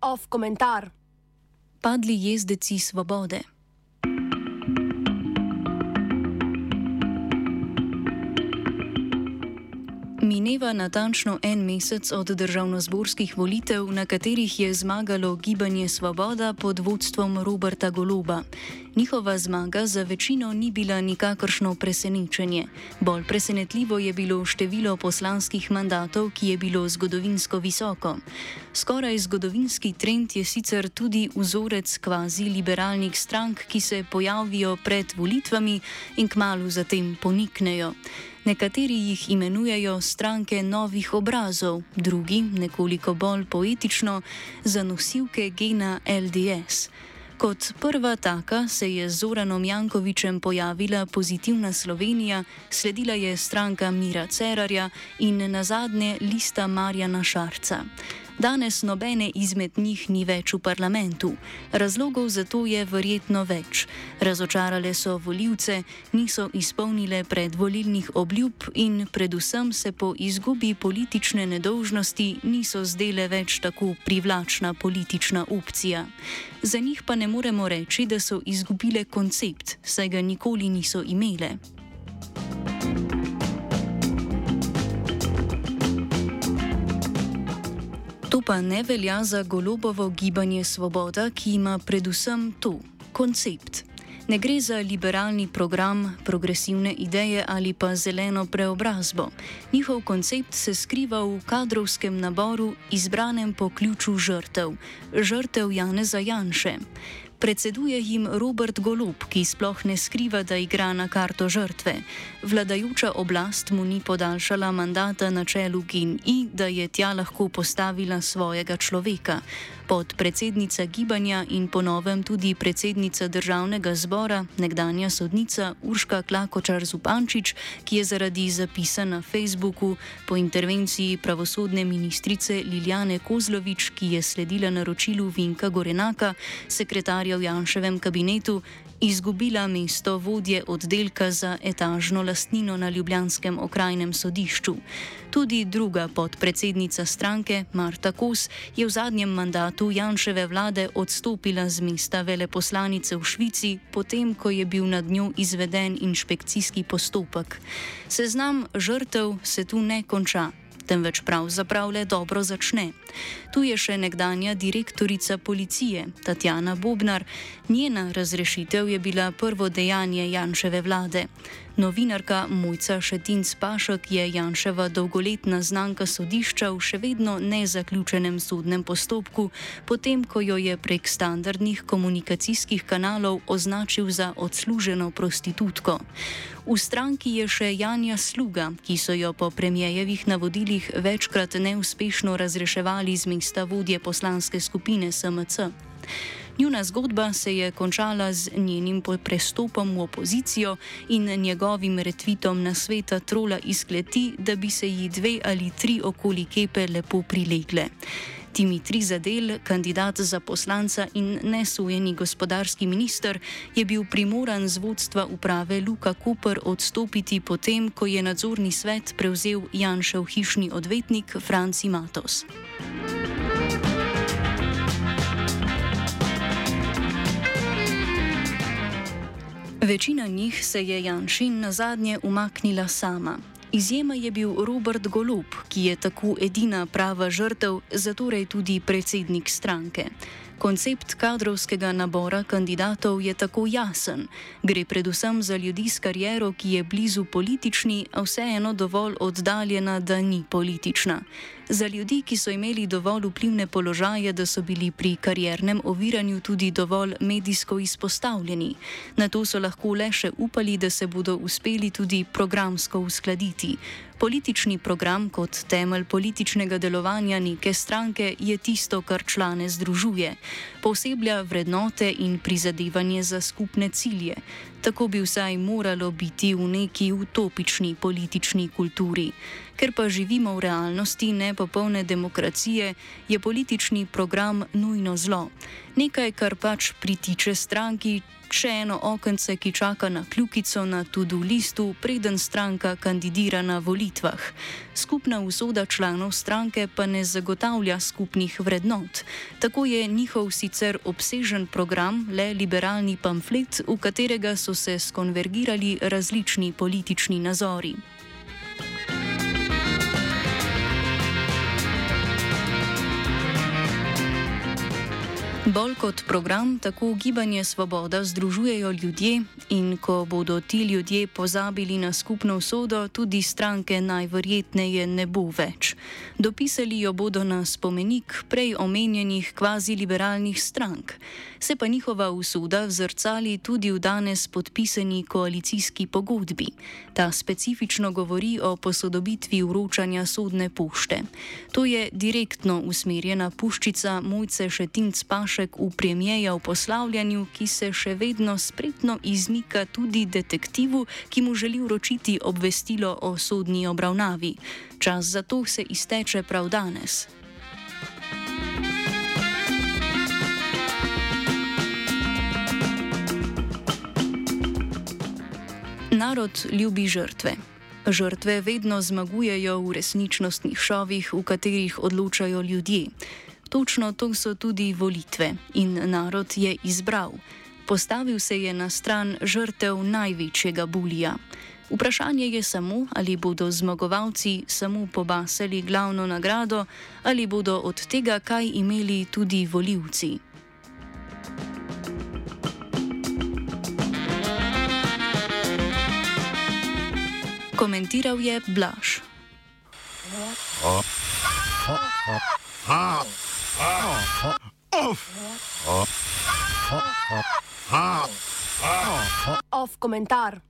Off komentar. Padli jezdeci svobode. Mineva natančno en mesec od državno-zborskih volitev, na katerih je zmagalo Gibanje Svoboda pod vodstvom Roberta Goloba. Njihova zmaga za večino ni bila nikakršno presenečenje. Bolj presenetljivo je bilo število poslanskih mandatov, ki je bilo zgodovinsko visoko. Skoraj zgodovinski trend je sicer tudi vzorec kvazi liberalnih strank, ki se pojavijo pred volitvami in kmalo zatem poniknejo. Nekateri jih imenujejo stranke novih obrazov, drugi, nekoliko bolj poetično, za nosilke gena LDS. Kot prva taka se je z Zoranom Jankovičem pojavila pozitivna Slovenija, sledila je stranka Mira Cerarja in na zadnje lista Marjana Šarca. Danes nobene izmed njih ni več v parlamentu. Razlogov za to je verjetno več. Razočarale so voljivce, niso izpolnile predvolilnih obljub in predvsem se po izgubi politične nedolžnosti niso zdele več tako privlačna politična opcija. Za njih pa ne moremo reči, da so izgubile koncept, saj ga nikoli niso imele. To pa ne velja za golobovo gibanje Svoboda, ki ima predvsem to koncept. Ne gre za liberalni program, progresivne ideje ali pa zeleno preobrazbo. Njihov koncept se skriva v kadrovskem naboru, izbranem po ključu žrtev, žrtev Janeza Janše. Predseduje jim Robert Golob, ki sploh ne skriva, da igra na karto žrtve. Vladajoča oblast mu ni podaljšala mandata na čelu GNI, da je tja lahko postavila svojega človeka podpredsednica gibanja in ponovem tudi predsednica državnega zbora, nekdanja sodnica Urška Klakočar Zupančič, ki je zaradi zapisa na Facebooku po intervenciji pravosodne ministrice Liljane Kozlovič, ki je sledila naročilu Vinka Gorenaka, sekretarja v Janševem kabinetu, izgubila mesto vodje oddelka za etažno lastnino na Ljubljanskem okrajnem sodišču. Tudi druga podpredsednica stranke, Marta Kos, je v zadnjem mandatu Janševe vlade odstopila z mesta veleposlanice v Švici, potem ko je bil nad njo izveden inšpekcijski postopek. Seznam žrtev se tu ne konča temveč pravzaprav le dobro začne. Tu je še nekdanja direktorica policije Tatjana Bobnar. Njena razrešitev je bila prvo dejanje Janševe vlade. Novinarka Mojca Šetinc Pašek je Janševa dolgoletna znanka sodišča v še vedno nezaključenem sodnem postopku, potem ko jo je prek standardnih komunikacijskih kanalov označil za odsluženo prostitutko. V stranki je še Janja Sluga, ki so jo po premijejevih navodilih večkrat neuspešno razreševali z mesta vodje poslanske skupine SMC. Njuna zgodba se je končala z njenim prestopom v opozicijo in njegovim retvitom na sveta trola iz kleti, da bi se ji dve ali tri okoli kepe lepo prilegle. Dimitri Zadel, kandidat za poslanca in nesujeni gospodarski minister, je bil primoran z vodstva uprave Luka Koper odstopiti potem, ko je nadzorni svet prevzel Janšev hišni odvetnik Franci Matos. Večina njih se je Janšin na zadnje umaknila sama. Izjema je bil Robert Golob, ki je tako edina prava žrtev, zatorej tudi predsednik stranke. Koncept kadrovskega nabora kandidatov je tako jasen. Gre predvsem za ljudi s kariero, ki je blizu politični, a vseeno dovolj oddaljena, da ni politična. Za ljudi, ki so imeli dovolj vplivne položaje, da so bili pri kariernem oviranju tudi dovolj medijsko izpostavljeni. Na to so lahko le še upali, da se bodo uspeli tudi programsko uskladiti. Politični program kot temelj političnega delovanja neke stranke je tisto, kar člane združuje. Poseblja vrednote in prizadevanje za skupne cilje. Tako bi vsaj moralo biti v neki utopični politični kulturi. Ker pa živimo v realnosti nepopolne demokracije, je politični program nujno zlo. Nekaj, kar pač pritiče stranki, še eno okence, ki čaka na kljukico na tudi listu, preden stranka kandidira na volitvah. skupna usoda članov stranke pa ne zagotavlja skupnih vrednot. Tako je njihov sicer obsežen program le liberalni pamflet, v katerega so se skonvergirali različni politični nazori. Bolj kot program, tako gibanje Svoboda združujejo ljudje in ko bodo ti ljudje pozabili na skupno usodo, tudi stranke najverjetneje ne bo več. Dopisali jo bodo na spomenik prej omenjenih kvazi-liberalnih strank. Se pa njihova usoda zrcali tudi v danes podpisani koalicijski pogodbi. Ta specifično govori o posodobitvi vročanja sodne pošte. To je direktno usmerjena puščica Mojce Šetinc Paš Drnovšek v premijeja v poslavljanju, ki se še vedno spretno izmika tudi detektivu, ki mu želi vročiti obvestilo o sodni obravnavi. Čas za to se izteče prav danes. Narod ljubi žrtve. Žrtve vedno zmagujejo v resničnostnih šovih, v katerih odločajo ljudje. Točno to so tudi volitve in narod je izbral. Postavil se je na stran žrtev največjega bulija. Vprašanje je samo, ali bodo zmagovalci samo pobasali glavno nagrado, ali bodo od tega kaj imeli tudi voljivci. Komentiral je Blaž. Oh. Oh. Oh. Oh. Off komentar.